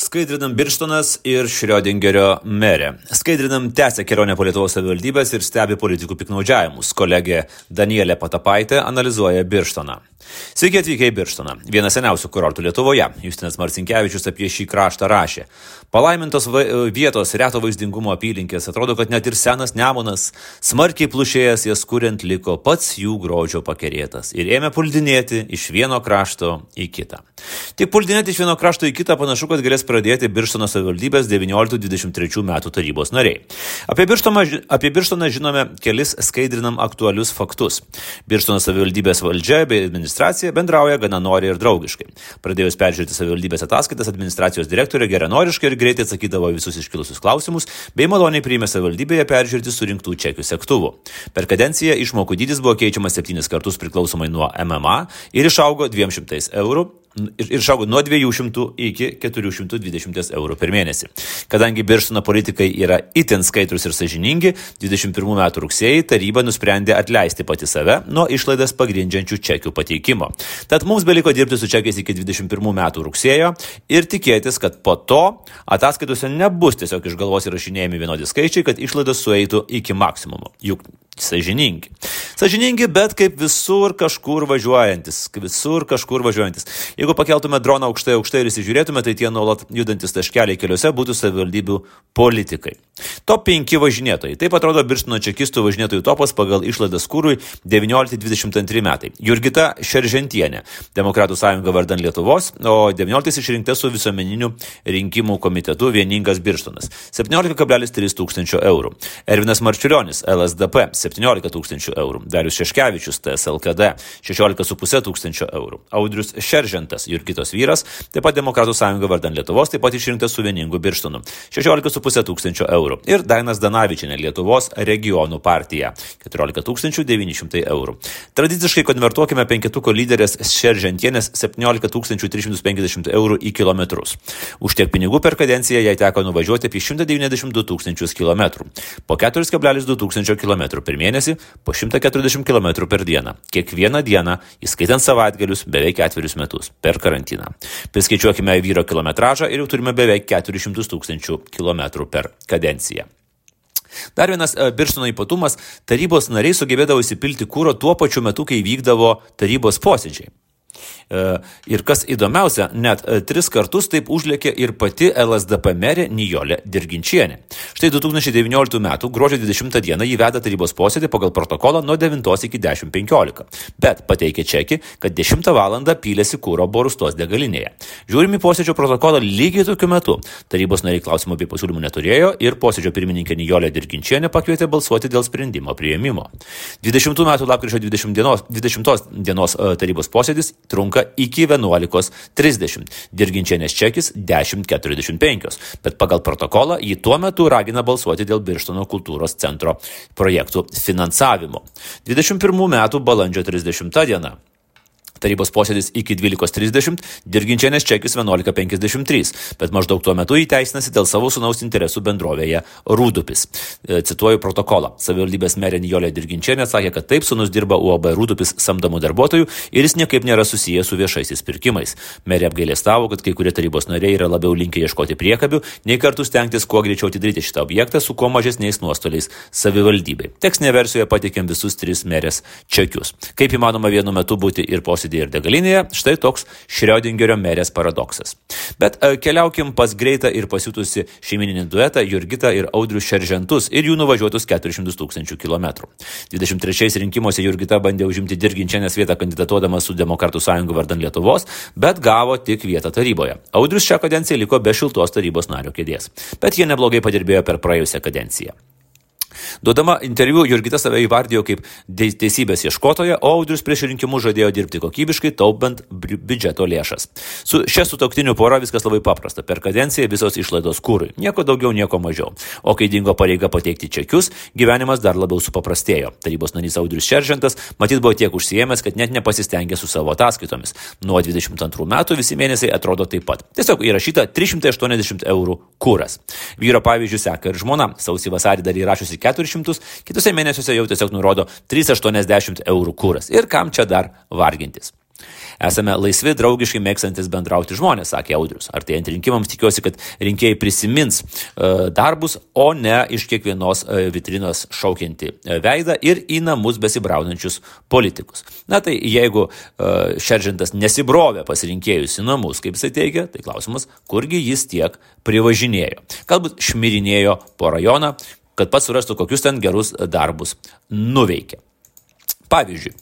Skaidrinam Birštonas ir Šriodingerio merė. Skaidrinam tęsia kelionę po Lietuvos savivaldybės ir stebi politikų piknaudžiavimus. Kolegė Danielė Patapaitė analizuoja Birštoną. Sveiki atvykę į Birštoną, vieną seniausių kurortų Lietuvoje. Justinas Marcinkievičius apie šį kraštą rašė. Palaimintos vietos reto vaizdingumo apylinkės atrodo, kad net ir senas Nemunas, smarkiai plušėjęs jas kuriant, liko pats jų grožio pakerėtas ir ėmė puldinėti iš vieno krašto į kitą. Tik puldinėti iš vieno krašto į kitą panašu, kad galės pradėti Birštono savivaldybės 19-23 metų tarybos nariai. Apie Birštoną, apie Birštoną žinome kelis skaidrinam aktualius faktus. Birštono savivaldybės valdžia bei administracija bendrauja gana noriai ir draugiškai. Pradėjus peržiūrėti savivaldybės ataskaitas, administracijos direktorė geranoriškai ir greitai atsakydavo visus iškilusius klausimus, bei maloniai priėmė savivaldybėje peržiūrėti surinktų čekių sektuvų. Per kadenciją išmokų dydis buvo keičiamas septynis kartus priklausomai nuo MMA ir išaugo 200 eurų ir išaugo nuo 200 iki 420 eurų per mėnesį. Kadangi Birštono politikai yra itin skaitrus ir sažiningi, 21 metų rugsėjai taryba nusprendė atleisti pati save nuo išlaidas pagrindžiančių čekių pateikimo. Tad mums beliko dirbti su čekiais iki 21 metų rugsėjo ir tikėtis, kad po to ataskaitose nebus tiesiog iš galvos įrašinėjami vienodi skaičiai, kad išlaidos sueitų iki maksimumo. Juk sažiningi. Sažiningi, bet kaip visur kažkur važiuojantis, visur kažkur važiuojantis. Jeigu pakeltume droną aukštai aukštai ir įsižiūrėtume, tai tie nuolat judantis taškeliai keliuose būtų savivaldybių politikai. Top 5 važinėtojai. Taip atrodo Birštono čekistų važinėtojų topas pagal išlaidas kūrui 19-22 metai. Jurgita Šeržentienė, Demokratų sąjunga vardan Lietuvos, o 19 išrinkta su visuomeniniu rinkimų komitetu vieningas Birštonas 17,3 tūkstančio eurų. Ervinas Marčiulionis, LSDP 17 tūkstančių eurų. Darius Šeškevičius, TSLKD 16,5 tūkstančio eurų. Audrius Šeržentas, Jurgitos vyras, taip pat Demokratų sąjunga vardan Lietuvos, taip pat išrinktas su vieningu Birštonu 16,5 tūkstančio eurų. Ir Dainas Danavičinė, Lietuvos regionų partija 14 900 eurų. Tradiciškai konvertuokime penketuko lyderės Šeržentienės 17 350 eurų į kilometrus. Už tiek pinigų per kadenciją jai teko nuvažiuoti apie 192 tūkstančius kilometrų. Po 4,2 tūkstančio kilometrų per mėnesį, po 140 km per dieną. Kiekvieną dieną, įskaitant savaitgalius, beveik ketverius metus per karantiną. Priskaičiuokime vyro kilometražą ir jau turime beveik 400 tūkstančių kilometrų per kadenciją. Dar vienas e, Birštono ypatumas - tarybos nariai sugebėdavo įsipilti kūro tuo pačiu metu, kai vykdavo tarybos posėdžiai. E, ir kas įdomiausia, net e, tris kartus taip užlėkė ir pati LSDP merė Nijolė Dirginčienė. Štai 2019 m. gruodžio 20 d. jį veda tarybos posėdį pagal protokolą nuo 9 iki 10.15, bet pateikė čekį, kad 10 val. pylėsi kūro borustos degalinėje. Žiūrimi posėdžio protokolą lygiai tokiu metu. Tarybos nariai klausimų bei pasiūlymų neturėjo ir posėdžio pirmininkė Nijolė Dirginčienė pakvietė balsuoti dėl sprendimo prieimimo. 20 m. lapkričio 20 dienos, 20 dienos e, tarybos posėdis trunka iki 11.30, dirginčianės čekis 10.45, bet pagal protokolą jį tuo metu ragina balsuoti dėl Birštono kultūros centro projektų finansavimo. 21 metų balandžio 30 diena. Tarybos posėdis iki 12.30, dirginčianės čekis 11.53, bet maždaug tuo metu įteisinasi dėl savo sunaus interesų bendrovėje Rūdupis. E, cituoju protokolą. Savivaldybės merė Nijolė Dirginčianė sakė, kad taip sunus dirba UAB Rūdupis samdomų darbuotojų ir jis niekaip nėra susijęs su viešaisiais pirkimais. Merė apgailėstavo, kad kai kurie tarybos nariai yra labiau linkę ieškoti priekabių, nei kartu stengtis kuo greičiau atidaryti šitą objektą su kuo mažesniais nuostoliais savivaldybei. Tekstinė versijoje patikėm visus tris merės čekius. Kaip įmanoma vienu metu būti ir posėdėje posėdėje ir degalinėje, štai toks Šriodingerio merės paradoksas. Bet e, keliaukim pas greitą ir pasiutusi šeimininį duetą Jurgitą ir Audrius Šeržantus ir jų nuvažiuotus 400 tūkstančių kilometrų. 23 rinkimuose Jurgita bandė užimti dirginčianės vietą kandidatuodama su Demokratų sąjunga vardan Lietuvos, bet gavo tik vietą taryboje. Audrius šią kadenciją liko be šiltos tarybos nario kėdės. Bet jie neblogai padirbėjo per praėjusią kadenciją. Duodama interviu, Jurgita save įvardijo kaip teisybės ieškotoja, o Audrius prieš rinkimus žadėjo dirbti kokybiškai, taupant biudžeto lėšas. Su šia sutoktiniu pora viskas labai paprasta. Per kadenciją visos išlaidos kūrui. Nieko daugiau, nieko mažiau. O kai dingo pareiga pateikti čekius, gyvenimas dar labiau supaprastėjo. Tarybos narys Audrius Šeržantas matyt buvo tiek užsiemęs, kad net nepasistengė su savo ataskaitomis. Nuo 22 metų visi mėnesiai atrodo taip pat. Tiesiog įrašyta 380 eurų kūras. Vyro pavyzdžių seka ir žmona. Sausį vasarį dar įrašusi 400, kitose mėnesiuose jau tiesiog nurodo 380 eurų kūras. Ir kam čia dar vargintis? Esame laisvi, draugiškai mėgstantis bendrauti žmonės, sakė Audrius. Artėjant rinkimams tikiuosi, kad rinkėjai prisimins e, darbus, o ne iš kiekvienos e, vitrinos šaukianti e, veidą ir į namus besibraunančius politikus. Na tai jeigu Šeržintas nesibrovė pas rinkėjus į namus, kaip jisai teigia, tai klausimas, kurgi jis tiek privažinėjo. Galbūt šmirinėjo po rajoną, kad pats surastų, kokius ten gerus darbus nuveikė. Pavyzdžiui,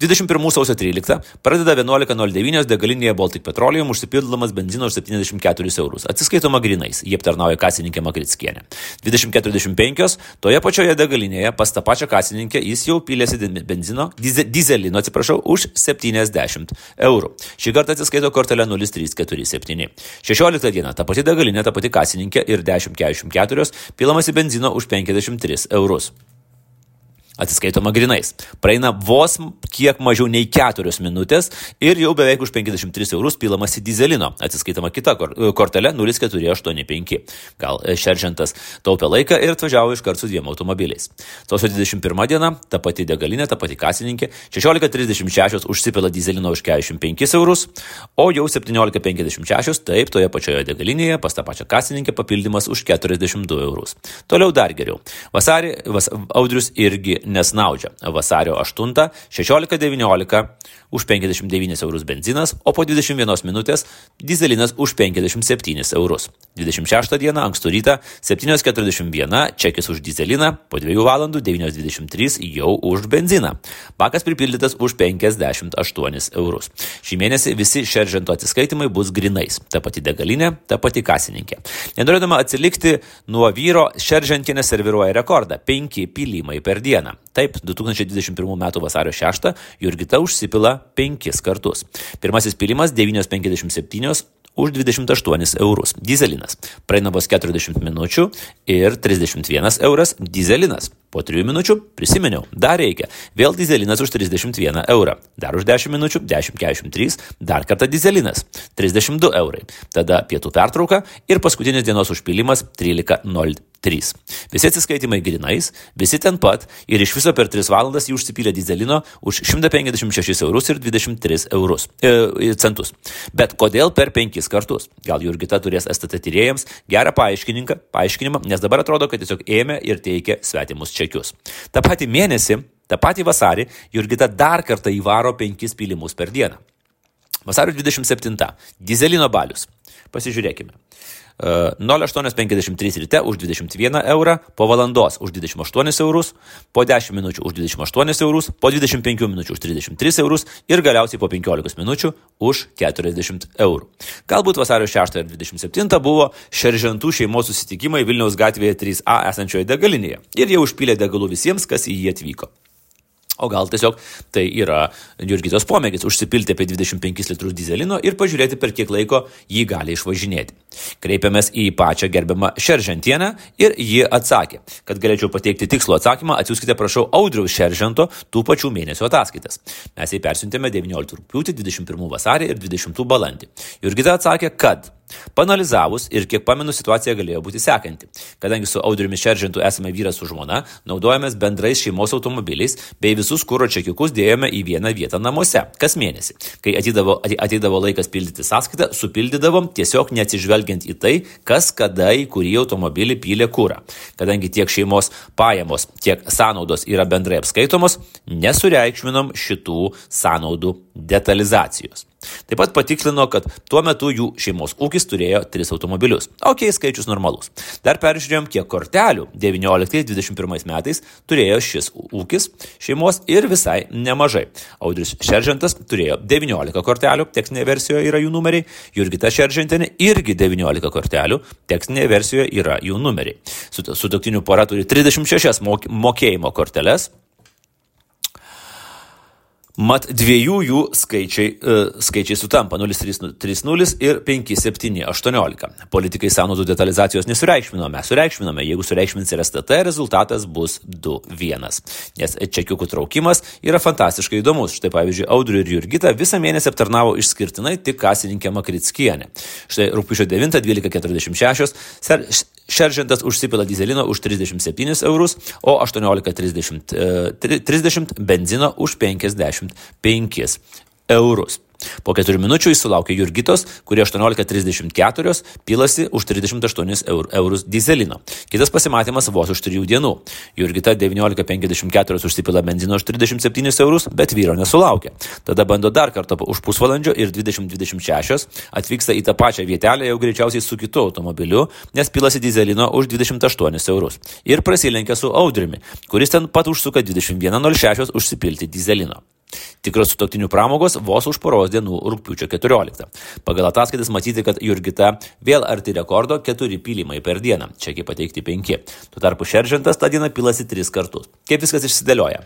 21 sausio 13 pradeda 11.09 degalinėje Baltic Petroleum užsipildamas benzino už 74 eurus. Atsiskaitoma grinais, jie aptarnauja kasininkė Magrickienė. 20.45 toje pačioje degalinėje pas tą pačią kasininkę jis jau pylėsi benzino, dize, dizelino, atsiprašau, už 70 eurų. Šį kartą atsiskaito kortelė 0347. 16 dieną ta pati degalinė, ta pati kasininkė ir 1044 pilamasi benzino už 53 eurus atsiskaitoma grinais. Praeina vos kiek mažiau nei 4 minutės ir jau beveik už 53 eurus pilamasi dizelino, atsiskaitama kita kortelė 0485. Gal šeržantas taupė laiką ir atvažiavo iš karto su dviem automobiliais. Sausio 21 diena, ta pati degalinė, ta pati kasininkė, 16.36 užsipila dizelino už 45 eurus, o jau 17.56 taip toje pačioje degalinėje pas tą pačią kasininkę papildymas už 42 eurus. Toliau dar geriau. Vasarį vas, Audrius irgi nesnaudžia. Vasario 8 16.19 už 59 eurus benzinas, o po 21 minutės dizelinas už 57 eurus. 26 dieną ankstų rytą 7.41 čekis už dizeliną, po 2 valandų 9.23 jau už benziną. Bakas pripildytas už 58 eurus. Šį mėnesį visi šeržento atsiskaitimai bus grinais. Ta pati degalinė, ta pati kasininkė. Nenorėdama atsilikti nuo vyro, šeržantinė serviruoja rekordą - 5 pylimai per dieną. Taip, 2021 m. vasario 6 Jurgita užsipila 5 kartus. Pirmasis pilimas 9,57 už 28 eurus. Dizelinas. Praeina vos 40 minučių ir 31 euras dizelinas. Po 3 minučių prisiminiau, dar reikia. Vėl dizelinas už 31 eurą. Dar už 10 minučių 10,43, dar kartą dizelinas 32 eurai. Tada pietų pertrauka ir paskutinis dienos užpilimas 13.03. Visi atsiskaitimai grinais, visi ten pat ir iš viso per 3 valandas jį užsipylė dizelino už 156 eurus ir 23 eurus, e, centus. Bet kodėl per 5 kartus? Gal Jurgita turės STT tyrėjams gerą paaiškinimą, nes dabar atrodo, kad tiesiog ėmė ir teikė svetimus čia čekius. Ta pati mėnesį, tą patį vasarį, Jurgita dar kartą įvaro penkis pylimus per dieną. Vasario 27. Dizelino balius. Pasižiūrėkime. 0853 ryte už 21 eurą, po valandos už 28 eurus, po 10 minučių už 28 eurus, po 25 minučių už 33 eurus ir galiausiai po 15 minučių už 40 eurų. Galbūt vasario 6 ir 27 buvo šeržantų šeimos susitikimai Vilniaus gatvėje 3A esančioje degalinėje ir jie užpylė degalų visiems, kas į jį atvyko. O gal tiesiog tai yra Jurgitos pomėgis užsipilti apie 25 litrus dizelino ir pažiūrėti, per kiek laiko jį gali išvažinėti. Kreipiamės į pačią gerbiamą Šeržantienę ir ji atsakė, kad galėčiau pateikti tikslų atsakymą, atsiųskite prašau Audriaus Šeržanto tų pačių mėnesių ataskaitas. Mes jai persiuntėme 19 rūpiutį, 21 vasarį ir 20 balandį. Jurgita atsakė, kad Panalizavus ir kiek pamenu, situacija galėjo būti sekanti. Kadangi su Audriumi Šeržintu esame vyras su žmona, naudojamės bendrais šeimos automobiliais, bei visus kūro čekiukus dėjome į vieną vietą namuose, kas mėnesį. Kai atydavo, ateidavo laikas pildyti sąskaitą, supildydavom tiesiog neatsižvelgiant į tai, kas kada į kurį automobilį pylė kūrą. Kadangi tiek šeimos pajamos, tiek sąnaudos yra bendrai apskaitomos, nesureikšminom šitų sąnaudų detalizacijos. Taip pat patikslino, kad tuo metu jų šeimos ūkis turėjo tris automobilius. Ok, skaičius normalus. Dar peržiūrėjom, kiek kortelių 19-21 metais turėjo šis ūkis šeimos ir visai nemažai. Audrius Šeržantas turėjo 19 kortelių, tekstinėje versijoje yra jų numeriai, Jurgita Šeržantinė irgi 19 kortelių, tekstinėje versijoje yra jų numeriai. Sutoktinių pora turi 36 mokėjimo korteles, Mat dviejų jų skaičiai, uh, skaičiai sutampa 0330 ir 5718. Politikai sąnaudų detalizacijos nesureikšmino, mes sureikšminome, jeigu sureikšmins ir STT, rezultatas bus 2-1. Nes čekiukų traukimas yra fantastiškai įdomus. Štai pavyzdžiui, Audriu ir Jurgita visą mėnesį aptarnavo išskirtinai tik kasininkė Makritskienė. Štai rūpiučio 9-12.46 Šeržantas užsipila dizelino už 37 eurus, o 18.30 30 benzino už 55 eurus. Po 4 minučių jis sulaukė Jurgitos, kurie 18.34 pilasi už 38 eur, eurus dizelino. Kitas pasimatymas vos už 3 dienų. Jurgita 19.54 užsipila benzino už 37 eurus, bet vyro nesulaukė. Tada bando dar kartą už pusvalandžio ir 2026 atvyksta į tą pačią vietelę jau greičiausiai su kitu automobiliu, nes pilasi dizelino už 28 eurus. Ir prasilenkia su Audrimi, kuris ten pat užsuka 21.06 užsipilti dizelino. Tikros sutoktinių pramogos vos už poros dienų rūpiučio 14. Pagal ataskaitas matyti, kad Jurgita vėl arti rekordo 4 pylimai per dieną, čekiai pateikti 5. Tuo tarpu Šeržantas tą dieną pilasi 3 kartus. Kaip viskas išsidėlioja?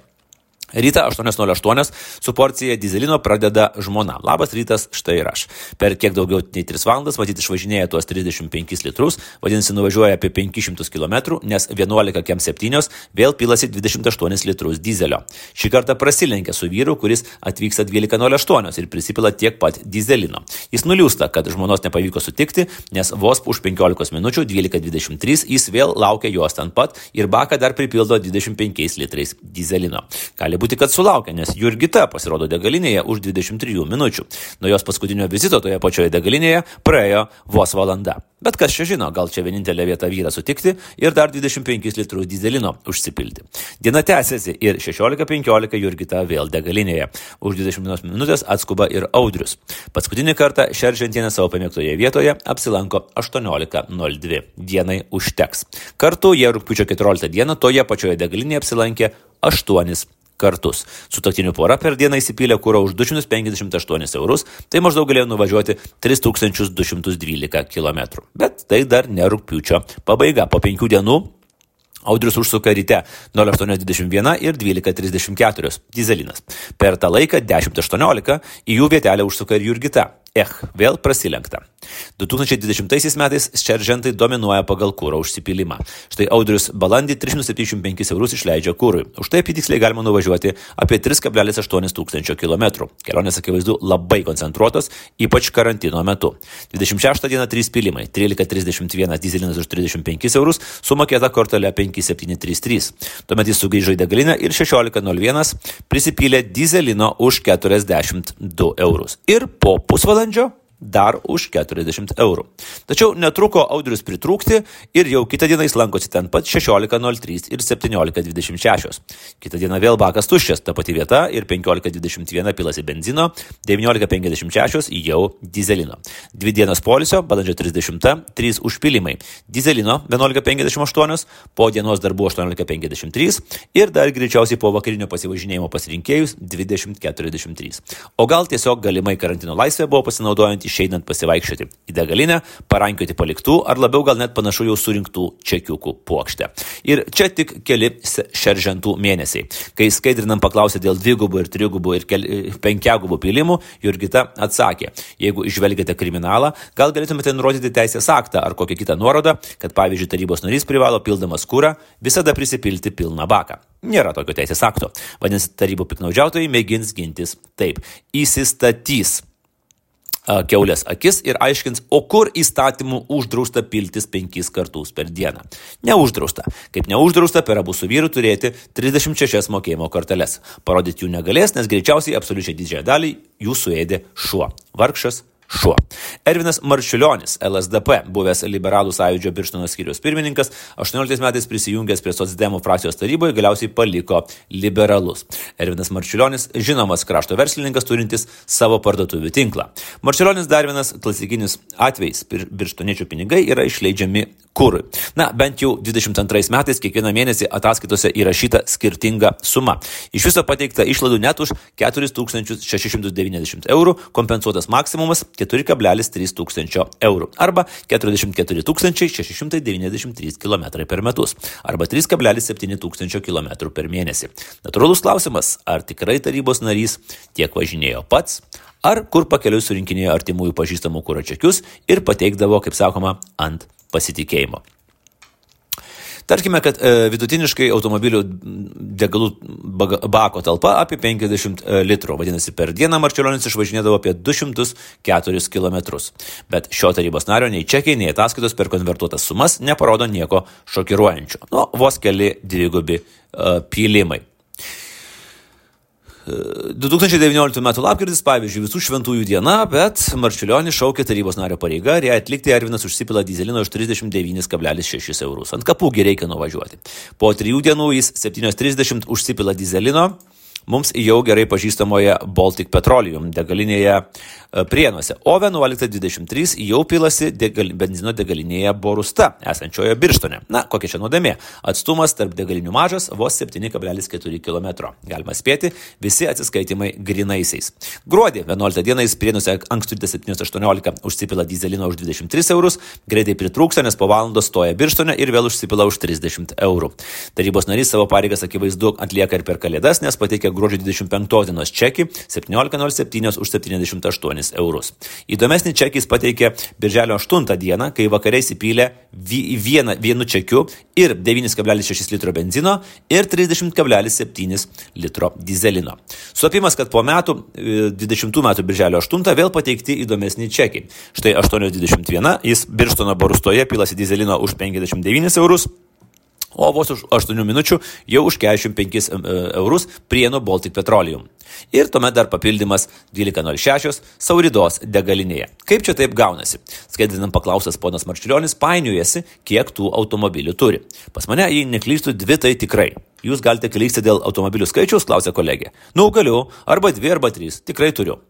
Ryta 8.08 su porcija dizelino pradeda žmona. Labas rytas, štai ir aš. Per kiek daugiau nei 3 valandas, matyti, išvažinėja tuos 35 litrus, vadinasi, nuvažiuoja apie 500 km, nes 11 kem 7 vėl pilasi 28 litrus dizelio. Šį kartą prasilenkia su vyru, kuris atvyksta 12.08 ir prisipila tiek pat dizelino. Jis nuliūsta, kad žmonos nepavyko sutikti, nes vos už 15 minučių 12.23 jis vėl laukia jos ten pat ir baką dar pripildo 25 litrais dizelino. Gali Gali būti, kad sulaukė, nes Jurgita pasirodo degalinėje už 23 minučių. Nuo jos paskutinio vizito toje pačioje degalinėje praėjo vos valanda. Bet kas čia žino, gal čia vienintelė vieta vyrą sutikti ir dar 25 litrus dizelino užsipilti. Diena tęsiasi ir 16.15 Jurgita vėl degalinėje. Už 20 minutės atskuba ir Audrius. Paskutinį kartą šeržantienė savo pamėgtoje vietoje apsilanko 18.02. Dienai užteks. Kartu jie rūpiučio 14 dieną toje pačioje degalinėje apsilankė 8 kartus. Sutoktinių pora per dieną įsipylė kūro už 258 eurus, tai maždaug galėjo nuvažiuoti 3212 km. Bet tai dar ne rūpiučio pabaiga. Po penkių dienų Audrius užsuka ryte 08.21 ir 12.34 dizelinas. Per tą laiką 10.18 į jų vietelę užsuka ir Jurgita. Ech, vėl prasilenkta. 2020 metais šeržantai dominuoja pagal kūro užsipilimą. Štai Audrius balandį 375 eurus išleidžia kūrui. Už tai apitiksliai galima nuvažiuoti apie 3,8 tūkstančio kilometrų. Kelionės akivaizdu labai koncentruotos, ypač karantino metu. 26 dieną 3 pilimai, 13,31 dizelinas už 35 eurus, sumokėta kortelė 5733. Tuomet jis sugrįžo į degalinę ir 16,01 prisipylė dizelino už 42 eurus. Ir po pusvalandžio pusvalandžio dar už 40 eurų. Tačiau netruko audrius pritrūkti ir jau kitą dieną jis lankosi ten pat 16.03 ir 17.26. Kitą dieną vėl bakas tuščias, ta pati vieta ir 15.21 pilasi benzino, 19.56 jau dizelino. Dvi dienos polisio, balandžio 30, 3 užpilimai. Dizelino 11.58, po dienos darbų 18.53 ir dar greičiausiai po vakarinio pasivažinėjimo pasirinkėjus 20.43. O gal tiesiog galimai karantino laisvė buvo pasinaudojant išeinant pasivaikščioti į degalinę, parankioti paliktų ar labiau gal net panašu jau surinktų čekiukų puokštę. Ir čia tik keli šeržantų mėnesiai. Kai skaidrinam paklausė dėl dvigubų ir trigubų ir keli, penkiagubų pilimų, Jurgita atsakė, jeigu išvelgiate kriminalą, gal galėtumėte nurodyti teisės aktą ar kokią kitą nuorodą, kad pavyzdžiui tarybos narys privalo pildamas kūrą visada prisipilti pilną baką. Nėra tokio teisės akto. Vadinasi, tarybų piknaudžiautojai mėgins gintis taip. Įsistatys keulės akis ir aiškins, o kur įstatymų uždrausta piltis penkis kartus per dieną. Neuždrausta. Kaip neuždrausta per abu su vyru turėti 36 mokėjimo korteles. Parodyti jų negalės, nes greičiausiai absoliučiai didžiąją dalį jų suėdė šuo. Vargšas šuo. Ervinas Marčiulionis, LSDP, buvęs liberalų sąjūdžio Birštono skyrius pirmininkas, 18 metais prisijungęs prie Sotsdemų frakcijos taryboje galiausiai paliko liberalus. Ervinas Marčiulionis žinomas krašto verslininkas turintis savo parduotuvių tinklą. Marčiulionis dar vienas klasikinis atvejs. Birštoniečių pinigai yra išleidžiami kūrui. Na, bent jau 22 metais kiekvieną mėnesį ataskaitose įrašyta skirtinga suma. Iš viso pateikta išlaidų net už 4690 eurų, kompensuotas maksimumas 4,3 tūkstančio eurų arba 44 693 km per metus arba 3,7 tūkstančio km per mėnesį. Natūralus klausimas, ar tikrai tarybos narys tiek važinėjo pats, ar kur pakeliui surinkinėjo artimųjų pažįstamų kūro čekius ir pateikdavo, kaip sakoma, ant pasitikėjimo. Tarkime, kad e, vidutiniškai automobilių degalų bako talpa apie 50 e, litrų, vadinasi, per dieną Marčiulionis išvažinėdavo apie 204 km. Bet šio tarybos nario nei čekiai, nei ataskaitos per konvertuotas sumas neparodo nieko šokiruojančio. Nu, vos keli dvigubi e, pylimai. 2019 m. lapkritis, pavyzdžiui, visų šventųjų diena, bet Marčiulionis šaukė tarybos nario pareigą ir ją atlikti Ervinas užsipila dizelino už 39,6 eurus. Ant kapųgi reikia nuvažiuoti. Po trijų dienų jis 7.30 užsipila dizelino mums jau gerai pažįstamoje Baltic Petroleum degalinėje e, Prienuose, o 11.23 jau pilasi degal, benzino degalinėje Borusta, esančioje Birštone. Na, kokia čia nuodėmė? Atstumas tarp degalinių mažas, vos 7,4 km. Galima spėti, visi atsiskaitimai grinaisiais. Gruodį 11 dieną jis Prienuose ankstutė 7.18 užsipila dizelino už 23 eurus, greitai pritrūksta, nes po valandos stoja Birštone ir vėl užsipila už 30 eurų. Tarybos narys savo pareigas akivaizdu atlieka ir per kalėdas, nes pateikia gruodžio 25 dienos čekį 17.07 už 78 eurus. Įdomesnį čekį jis pateikė birželio 8 dieną, kai vakariais įpylė vieną, vienu čekiu ir 9,6 litro benzino ir 30,7 litro dizelino. Suopimas, kad po metų, 20 e, metų birželio 8 vėl pateikti įdomesni čekiai. Štai 8,21 jis Birštono barustoje pilasi dizelino už 59 eurus o vos už 8 minučių jau už 45 eurus Prienų Baltic Petroleum. Ir tuomet dar papildymas 12.06 Sauridos degalinėje. Kaip čia taip gaunasi? Skaidrinam paklausęs ponas Marčiulionis painiojasi, kiek tų automobilių turi. Pas mane, jei neklystų, dvi tai tikrai. Jūs galite klysti dėl automobilių skaičiaus, klausė kolegė. Nu, galiu, arba dvi, arba trys, tikrai turiu.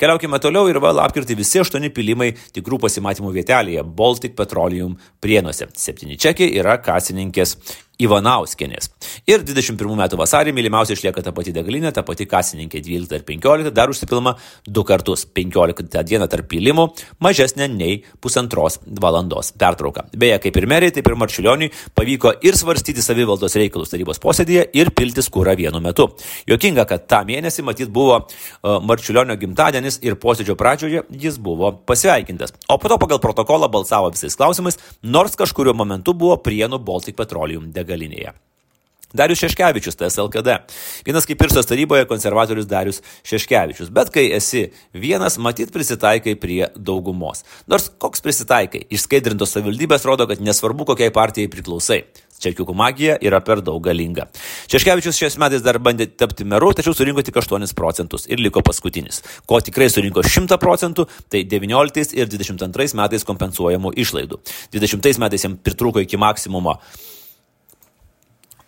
Keliaukime toliau ir vėl apkirti visi aštuoni pilimai tikrų pasimatymų vietelėje Baltic Petroleum prienuose. Septyni čekiai yra kasininkės Ivanauskenės. Ir 21 metų vasarį mylimiausia išlieka ta pati degalinė, ta pati kasininkė 12 ir 15, dar užsipilama du kartus. 15 dieną tarp pilimų mažesnė nei pusantros valandos pertrauka. Beje, kaip ir meriai, taip ir Marčiulioniui pavyko ir svarstyti savivaldos reikalus tarybos posėdėje ir piltis kūrą vienu metu. Jokinga, kad tą mėnesį matyt buvo uh, Marčiulionio gimtadienis ir posėdžio pradžioje jis buvo pasveikintas. O po to pagal protokolą balsavo visais klausimais, nors kažkurio momentu buvo Prienų Baltic Petroleum degalinė degalinėje. Darius Šeškevičius, TSLKD. Vienas kaip pirsos taryboje konservatorius Darius Šeškevičius. Bet kai esi vienas, matyt prisitaikai prie daugumos. Nors koks prisitaikai? Išskaidrintos savivaldybės rodo, kad nesvarbu, kokiai partijai priklausai. Čekiukų magija yra per daug galinga. Šeškevičius šiais metais dar bandė tapti meru, tačiau surinko tik 8 procentus ir liko paskutinis. Ko tikrai surinko 100 procentų, tai 19 ir 22 metais kompensuojamų išlaidų. 20 metais jam pritrūko iki maksimumo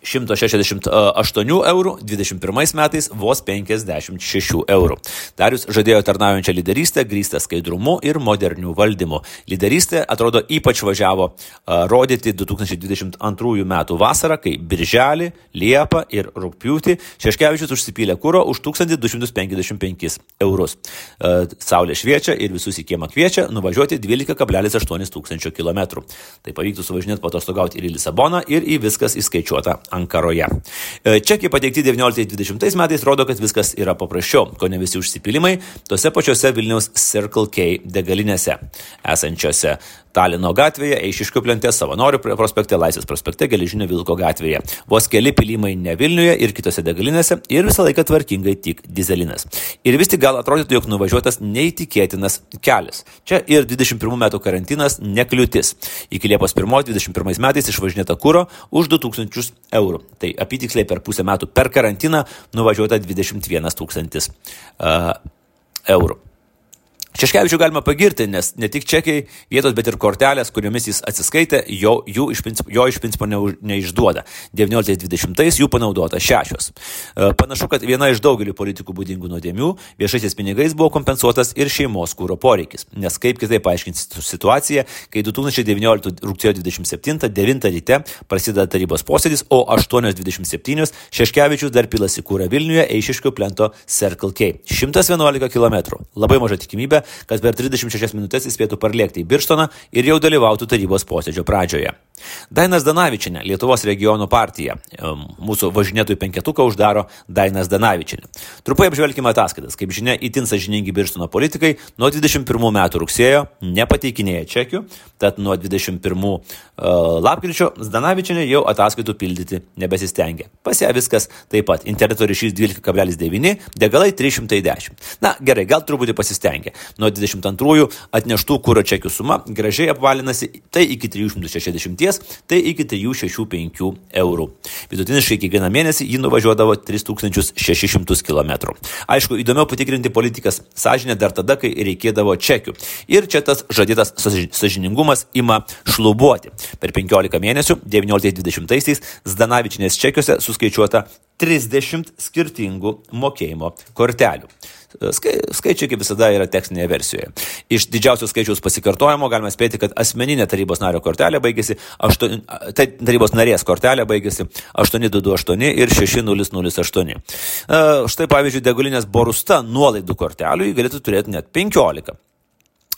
168 eurų, 21 metais vos 56 eurų. Darius žadėjo tarnaujančią lyderystę, grįstą skaidrumu ir moderniu valdymu. Lyderystė atrodo ypač važiavo uh, rodyti 2022 metų vasarą, kai birželį, liepą ir rūpjūtį Šeškevičius užsipylė kūro už 1255 eurus. Uh, saulė šviečia ir visus į kiemą kviečia nuvažiuoti 12,8 tūkstančio kilometrų. Tai pavyktų suvažinėti patostogauti ir į Lisaboną, ir į viskas įskaičiuota Ankaroje. E, čekiai pateikti 19-20 metais rodo, kad viskas yra paprasčiau, ko ne visi užsipilimai tose pačiose Vilniaus Circle K degalinėse esančiose Talino gatvėje, Eišiškių plente, Savanorių prospekte, Laisvės prospekte, Geležinio Vilko gatvėje. Vos keli pilimai ne Vilniuje ir kitose degalinėse ir visą laiką tvarkingai tik dizelinas. Ir vis tik gal atrodytų, jog nuvažiuotas neįtikėtinas kelias. Čia ir 21 metų karantinas nekliūtis. Iki Liepos 1-21 metais išvažinėta kūro už 2000 eurų eurų. Tai apytiksliai per pusę metų per karantiną nuvažiuota 21 tūkstantis uh, eurų. Šeškevičių galima pagirti, nes ne tik čekiai vietos, bet ir kortelės, kuriomis jis atsiskaitė, jo, iš principo, jo iš principo ne, neišduoda. 19-20 jų panaudota šešios. E, panašu, kad viena iš daugelių politikų būdingų nuodėmių viešaisiais pinigais buvo kompensuotas ir šeimos kūro poreikis. Nes kaip kitaip paaiškinti situaciją, kai 2019 rugsėjo 27-9 ryte prasideda tarybos posėdis, o 8.27 Šeškevičius dar pilasi kūrą Vilniuje Eišiškių plento Circle K. 111 km. Labai maža tikimybė, kad per 36 minutės jis spėtų parlėkti į Birštoną ir jau dalyvautų tarybos posėdžio pradžioje. Dainas Danavičinė, Lietuvos regionų partija. Mūsų važinėtojų penketuką uždaro Dainas Danavičinė. Trupai apžvelgime ataskaitas. Kaip žinia, itin sažiningi Birštono politikai nuo 21 metų rugsėjo nepateikinėja čekių, tad nuo 21 uh, lapkričio Danavičinė jau ataskaitų pildyti nebesistengia. Pas ją viskas taip pat. Interneto ryšys 12,9, degalai 310. Na gerai, gal truputį pasistengia. Nuo 22 atneštų kūro čekių suma gražiai apvalinasi tai iki 360 patirties, tai iki 365 eurų. Vidutiniškai kiekvieną mėnesį ji nuvažiuodavo 3600 km. Aišku, įdomiau patikrinti politikas sąžinę dar tada, kai reikėdavo čekių. Ir čia tas žadėtas sažiningumas ima šlubuoti. Per 15 mėnesių 19-20 Zdanavičinės čekiuose suskaičiuota 30 skirtingų mokėjimo kortelių. Skai, skaičiai kaip visada yra tekstinėje versijoje. Iš didžiausio skaičiaus pasikartojimo galime spėti, kad asmeninė tarybos nario kortelė baigėsi, 8, tai tarybos narės kortelė baigėsi 8228 ir 6008. Štai pavyzdžiui, degulinės borusta nuolaidų kortelių jį galėtų turėti net 15.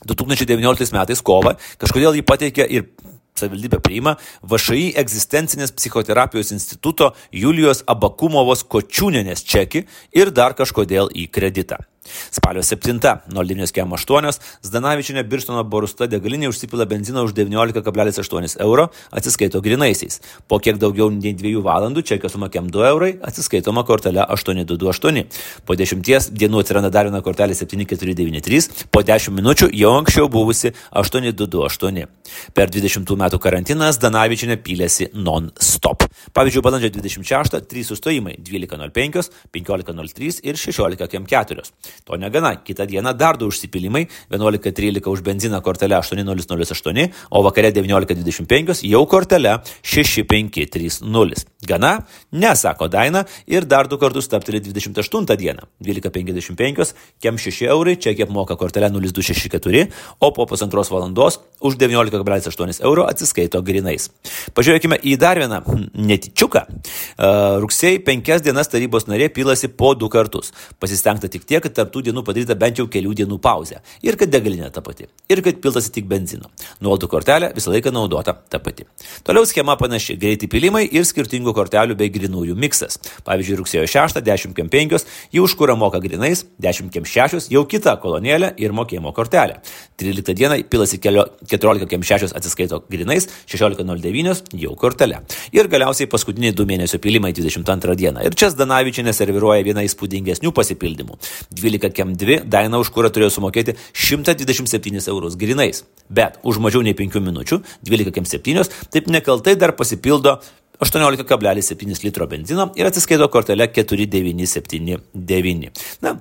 2019 metais kovą kažkodėl jį pateikė ir savivaldybė priima VŠI egzistencinės psichoterapijos instituto Julijos Abakumovos Kočiūnenės čekį ir dar kažkodėl į kreditą. Spalio 7, 09.8, Zdanavičinė Birštono Borusta degalinė užsipila benziną už 19,8 euro, atsiskaito grinaisiais. Po kiek daugiau nei 2 valandų čekio sumokėm 2 eurai, atsiskaitoma kortelė 8228. Po 10 dienų atsiranda dar viena kortelė 7493, po 10 minučių jau anksčiau buvusi 8228. Per 20 metų karantiną Zdanavičinė pylėsi non-stop. Pavyzdžiui, balandžio 26 3 sustojimai 12.05, 15.03 ir 16.4. To negana, kitą dieną dar du užsipilimai - 11.13 už benziną kortelę 8008, o vakare 19.25 jau kortelę 6530. Gana? Ne, sako Daina ir dar du kartus tapteli 28 dieną - 12.55, kem 6 eurai, čia kiek moka kortelę 0264, o po pusantros valandos už 19,8 euro atsiskaito grinais. Pažiūrėkime į dar vieną hm, netyčiuką. Rugsėjai penkias dienas tarybos narė pilasi po du kartus. Pasistengta tik tiek, kad tarp tų dienų padaryta bent jau kelių dienų pauzė. Ir kad degalinė ta pati. Ir kad piltasi tik benzino. Nuolaidų kortelė visą laiką naudota ta pati. Toliau schema panaši. Greiti pilimai ir skirtingų kortelių bei grinųjų miksas. Pavyzdžiui, rugsėjo 6, 10 kem 5, jau už kurą moka grinais, 10 kem 6, jau kita kolonėlė ir mokėjimo kortelė. 13 dieną pilasi 14 kem 6 atsiskaito grinais, 16.09 jau kortelė. Ir galiausiai paskutiniai du mėnesio pilimai 22 dieną. Ir čia Zdanavičinė serviruoja vieną įspūdingesnių pasipildymų. 12 kem 2 Daina už kurą turėjo sumokėti 127 eurus grinais. Bet už mažiau nei 5 minučių 12 kem 7 taip nekaltai dar pasipildo 18,7 litro benzino ir atsiskaito kortelė 4979. Na,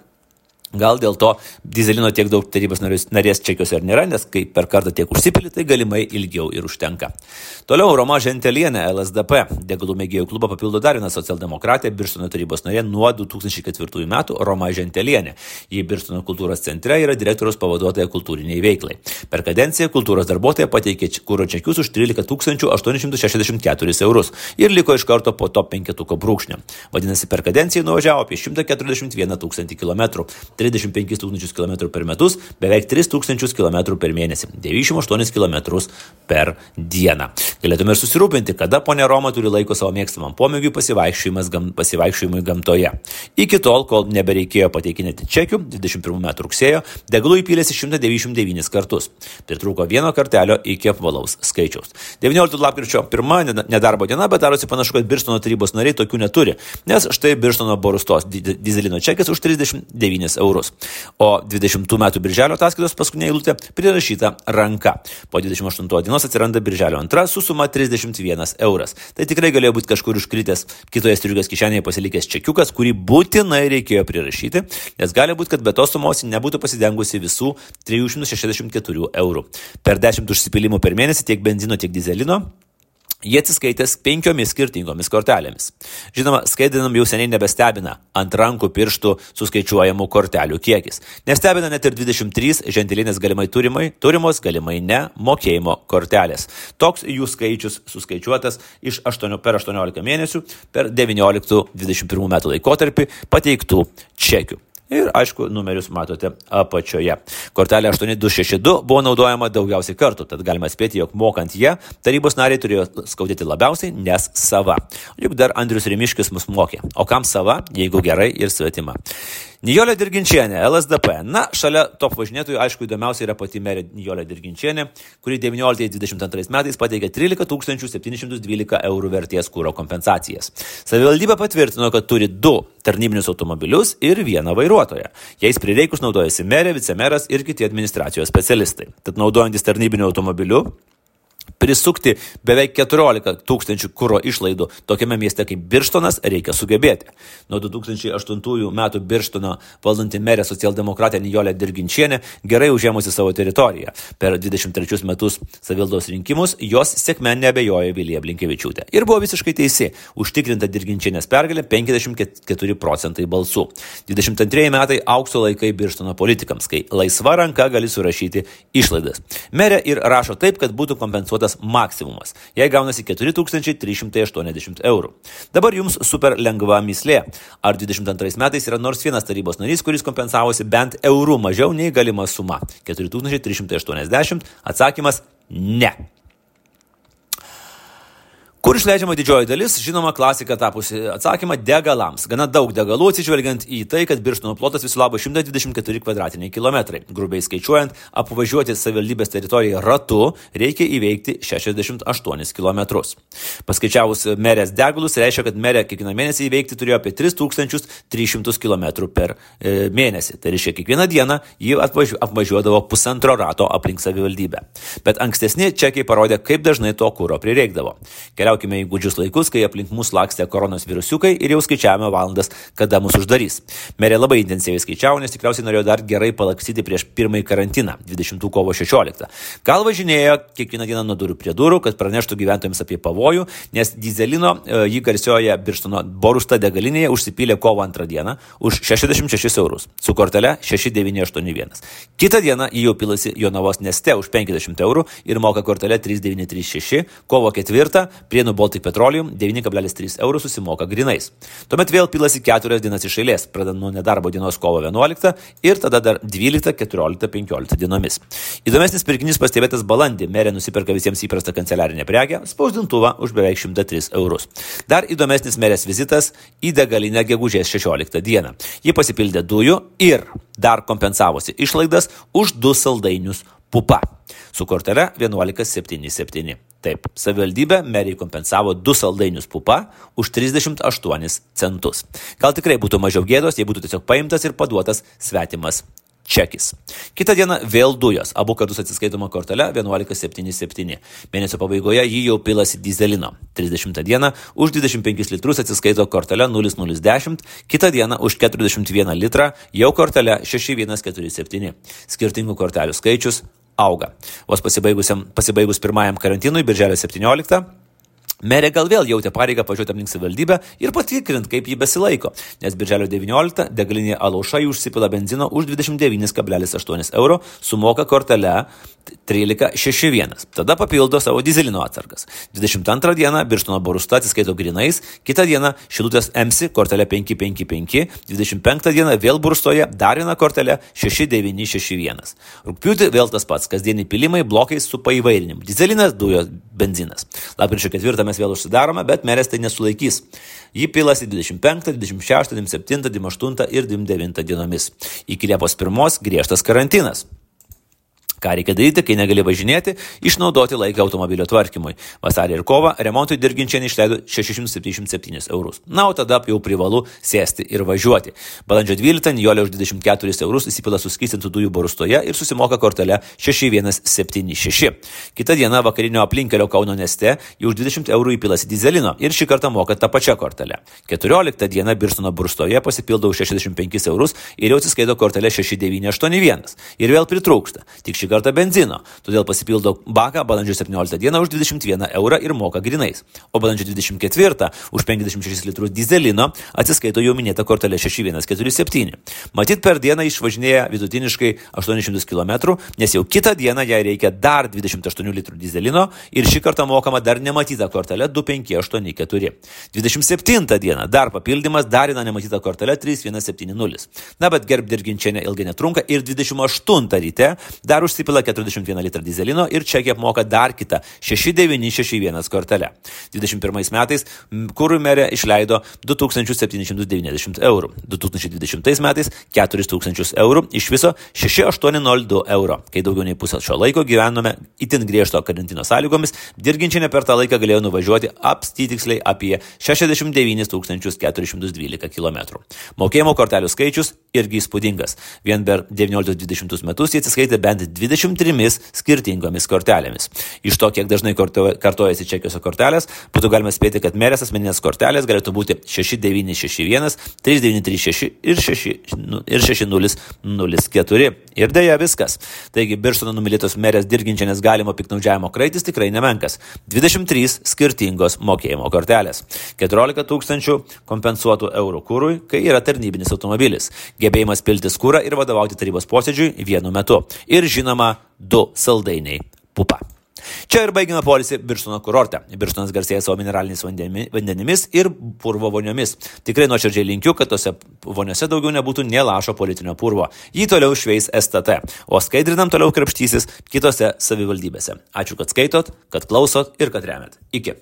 Gal dėl to dizelino tiek daug tarybos narės čekiuose ir nėra, nes kai per kartą tiek užsipili, tai galimai ilgiau ir užtenka. Toliau Roma Žentelienė, LSDP, degalų mėgėjų klubą papildo dar viena socialdemokratė, Birštono tarybos narė nuo 2004 metų Roma Žentelienė. Ji Birštono kultūros centre yra direktoriaus pavaduotoja kultūriniai veiklai. Per kadenciją kultūros darbuotoja pateikė kūro čekius už 13 864 eurus ir liko iš karto po top 5 brūkšnio. Vadinasi, per kadenciją nuvažiavo apie 141 tūkstantį kilometrų 35 tūkstančius km per metus, beveik 3 tūkstančius km per mėnesį, 98 km per dieną. Galėtume ir susirūpinti, kada ponė Roma turi laiko savo mėgstamam pomėgiui gam, pasivaikščiojimui gamtoje. Iki tol, kol nebereikėjo pateikinėti čekių, 21 metų rugsėjo, degalų įpylėsi 199 kartus. Pritruko vieno kartelio iki apvalaus skaičiaus. 19 lapkričio 1 nedarbo diena, bet darosi panašu, kad Birštono tarybos nariai tokių neturi, nes štai Birštono borustos dizelino čekis už 39 eurų eurus. O 20 metų birželio ataskaitos paskutinė eilutė prirašyta ranka. Po 28 dienos atsiranda birželio antra su suma 31 euras. Tai tikrai galėjo būti kažkur užkritęs kitoje striukės kišenėje pasilikęs čekiukas, kurį būtinai reikėjo prirašyti, nes gali būti, kad be tos sumos nebūtų pasidengusi visų 364 eurų. Per 10 užsipilimų per mėnesį tiek benzino, tiek dizelino Jie atsiskaitęs penkiomis skirtingomis kortelėmis. Žinoma, skaidrinam jau seniai nebestebina ant rankų pirštų suskaičiuojamų kortelių kiekis. Nestebina net ir 23 žentelinės galimai turimai, turimos galimai ne mokėjimo kortelės. Toks jų skaičius suskaičiuotas iš 8, per 18 mėnesių per 19-21 metų laikotarpį pateiktų čekių. Ir aišku, numerius matote apačioje. Kortelė 8262 buvo naudojama daugiausiai kartų, tad galima spėti, jog mokant ją, tarybos nariai turėjo skaudėti labiausiai, nes sava. Juk dar Andrius Rimiškis mus mokė. O kam sava, jeigu gerai ir svetima? Nijolė Dirginčienė, LSDP. Na, šalia top važinėtojų, aišku, įdomiausia yra pati merė Nijolė Dirginčienė, kuri 19-22 metais pateikė 13 712 eurų vertės kūro kompensacijas. Savivaldybė patvirtino, kad turi du tarnybinius automobilius ir vieną vairuotoją. Jais prireikus naudojasi merė, vicemeras ir kiti administracijos specialistai. Tad naudojantis tarnybiniu automobiliu, Prisukti beveik 14 tūkstančių kūro išlaidų tokiame mieste kaip Birštonas reikia sugebėti. Nuo 2008 metų Birštono valdanti merė socialdemokratė Nijolė Dirginčienė gerai užėmusi savo teritoriją. Per 23 metus savildos rinkimus jos sėkme nebejojo Vilija Blinkevičiūtė. Ir buvo visiškai teisi - užtikrinta Dirginčienės pergalė 54 procentai balsų. 22 metai aukso laikai Birštono politikams, kai laisva ranka gali surašyti išlaidas. Merė ir rašo taip, kad būtų kompensuotas maksimumas. Jei gaunasi 4380 eurų. Dabar jums super lengva mislė. Ar 22 metais yra nors vienas tarybos narys, kuris kompensavosi bent eurų mažiau nei galima suma? 4380 atsakymas ne. Kur išleidžiama didžioji dalis, žinoma, klasika tapusi atsakymą degalams. Gana daug degalų atsižvelgiant į tai, kad Birštono plotas viso labo 124 kvadratiniai kilometrai. Grubiai skaičiuojant, apvažiuoti savivaldybės teritoriją ratu reikia įveikti 68 km. Paskaičiavus merės degalus, reiškia, kad merė kiekvieną mėnesį įveikti turėjo apie 3300 km per e, mėnesį. Tai reiškia, kiekvieną dieną ji apvažiu, apvažiuodavo pusantro rato aplink savivaldybę. Bet ankstesni čekiai parodė, kaip dažnai to kūro prireikdavo. Keliau Keliaukime į gudžius laikus, kai aplink mus lakstė koronos virusiukai ir jau skaičiavome valandas, kada mus uždarys. Merė labai intensyviai skaičiavo, nes tikriausiai norėjo dar gerai palakstyti prieš pirmąjį karantiną, 20 kovo 16. Gal važinėjo kiekvieną dieną nuo durų prie durų, kad praneštų gyventojams apie pavojų, nes dizelino e, jį garsioje Birštono Borusta degalinėje užsipylė kovo antrą dieną už 66 eurus, su kortele 6981. Kitą dieną jį jau pilasi Jonavos neste už 50 eurų ir moka kortelę 3936, kovo ketvirtą prie Prienų Baltic Petroleum 9,3 eurų susimoka grinais. Tuomet vėl pilasi keturias dienas iš eilės, pradedant nuo nedarbo dienos kovo 11 ir tada dar 12, 14, 15 dienomis. Įdomesnis pirkinys pastebėtas balandį. Merė nusiperka visiems įprastą kanceliarinę prekę - spausdintuvą už beveik 103 eurus. Dar įdomesnis merės vizitas į degalinę gegužės 16 dieną. Ji pasipildė dujų ir dar kompensavosi išlaidas už du saldainius pupa su kortele 1177. Taip, savivaldybė meriai kompensavo du saldainius pupa už 38 centus. Gal tikrai būtų mažiau gėdos, jei būtų tiesiog paimtas ir paduotas svetimas čekis. Kita diena vėl dujos, abu kartus atsiskaitoma kortelė 1177. Mėnesio pabaigoje jį jau pilasi dizelino. 30 dieną už 25 litrus atsiskaito kortelė 0010, kitą dieną už 41 litrą jau kortelė 6147. Skirtingų kortelių skaičius auga. Vos pasibaigus pirmajam karantinui, birželio 17, Merė gal vėl jautė pareigą pažiūrėti aplink savivaldybę ir patikrinti, kaip jį besilaiko, nes birželio 19 degalinė Alauša jų užsipila benzino už 29,8 euro, sumoka kortelę 1361. Tada papildo savo dizelino atsargas. 22 dieną Birštono Borusta atsiskaito grinais, kitą dieną Šilutės MC kortelė 555, 25 dieną vėl Burstoje dar viena kortelė 6961. Rūpiutį vėl tas pats, kasdieniai pilimai blokais su paįvairinimu. Dizelinas, dujos, benzinas. Lapkričio 4 mes vėl užsidarome, bet merės tai nesulaikys. Ji pilasi 25, 26, 27, 28 ir 29 dienomis. Iki Liepos 1 griežtas karantinas. Ką reikia daryti, kai negali važinėti, išnaudoti laiką automobilio tvarkymui. Vasarį ir kovą remontui dirginčiai išleido 677 eurus. Na, o tada jau privalu sėsti ir važiuoti. Balandžio 12 Nijolė už 24 eurus įsipila suskystintų dujų borustoje ir susimoka kortelę 6176. Kita diena vakarinio aplinkelio Kauno neste jau už 20 eurų įpilasi dizelino ir šį kartą moka tą pačią kortelę. 14 diena Birstono burstoje pasipildo už 65 eurus ir jau atsiskaito kortelę 6981. Ir vėl pritrūksta. Tik šį kartą benzino, todėl pasipildo baką balandžio 17 dieną už 21 eurą ir moka grinais. O balandžio 24 už 56 litrus dizelino atsiskaito jau minėta kortelė 6147. Matyt, per dieną išvažinėja vidutiniškai 800 km, nes jau kitą dieną jai reikia dar 28 litrų dizelino ir šį kartą mokama dar nematyta kortelė 2584. 27 dieną dar papildymas dar viena nematyta kortelė 3170. Na, bet gerbdirginčianė ilgai netrunka ir 28 ryte dar užsipildo įsipila 41 litrą dizelino ir čekį apmoka dar kitą 6961 kortelę. 21 metais kūrų merė išleido 2790 eurų, 2020 metais 4000 eurų, iš viso 6802 euro. Kai daugiau nei pusę šio laiko gyvenome itin griežto karantino sąlygomis, dirginčiame per tą laiką galėjo nuvažiuoti apstytiksliai apie 69 412 km. Mokėjimo kortelių skaičius irgi įspūdingas. Vien per 19-20 metus jie atsiskaitė bent 20 23 skirtingomis kortelėmis. Iš to, kiek dažnai kartojasi čekiuose kortelės, būtų galima spėti, kad merės asmeninės kortelės galėtų būti 6961, 3936 ir, 6, nu, ir 6004. Ir dėja viskas. Taigi Birštono numylėtos merės dirginčianės galimo piknaudžiavimo kraitis tikrai nemenkas. 23 skirtingos mokėjimo kortelės. 14 tūkstančių kompensuotų eurų kūrui, kai yra tarnybinis automobilis. Gebėjimas piltis kūrą ir vadovauti tarybos posėdžiui vienu metu. Ir žinoma, du saldainiai pupa. Čia ir baigime polisį Birštono kurorte. Birštonas garsėja savo mineraliniais vandenimis ir purvo voniomis. Tikrai nuoširdžiai linkiu, kad tose voniose daugiau nebūtų nelašo politinio purvo. Jį toliau šveis STT, o skaidrinam toliau krapštysis kitose savivaldybėse. Ačiū, kad skaitot, kad klausot ir kad remet. Iki.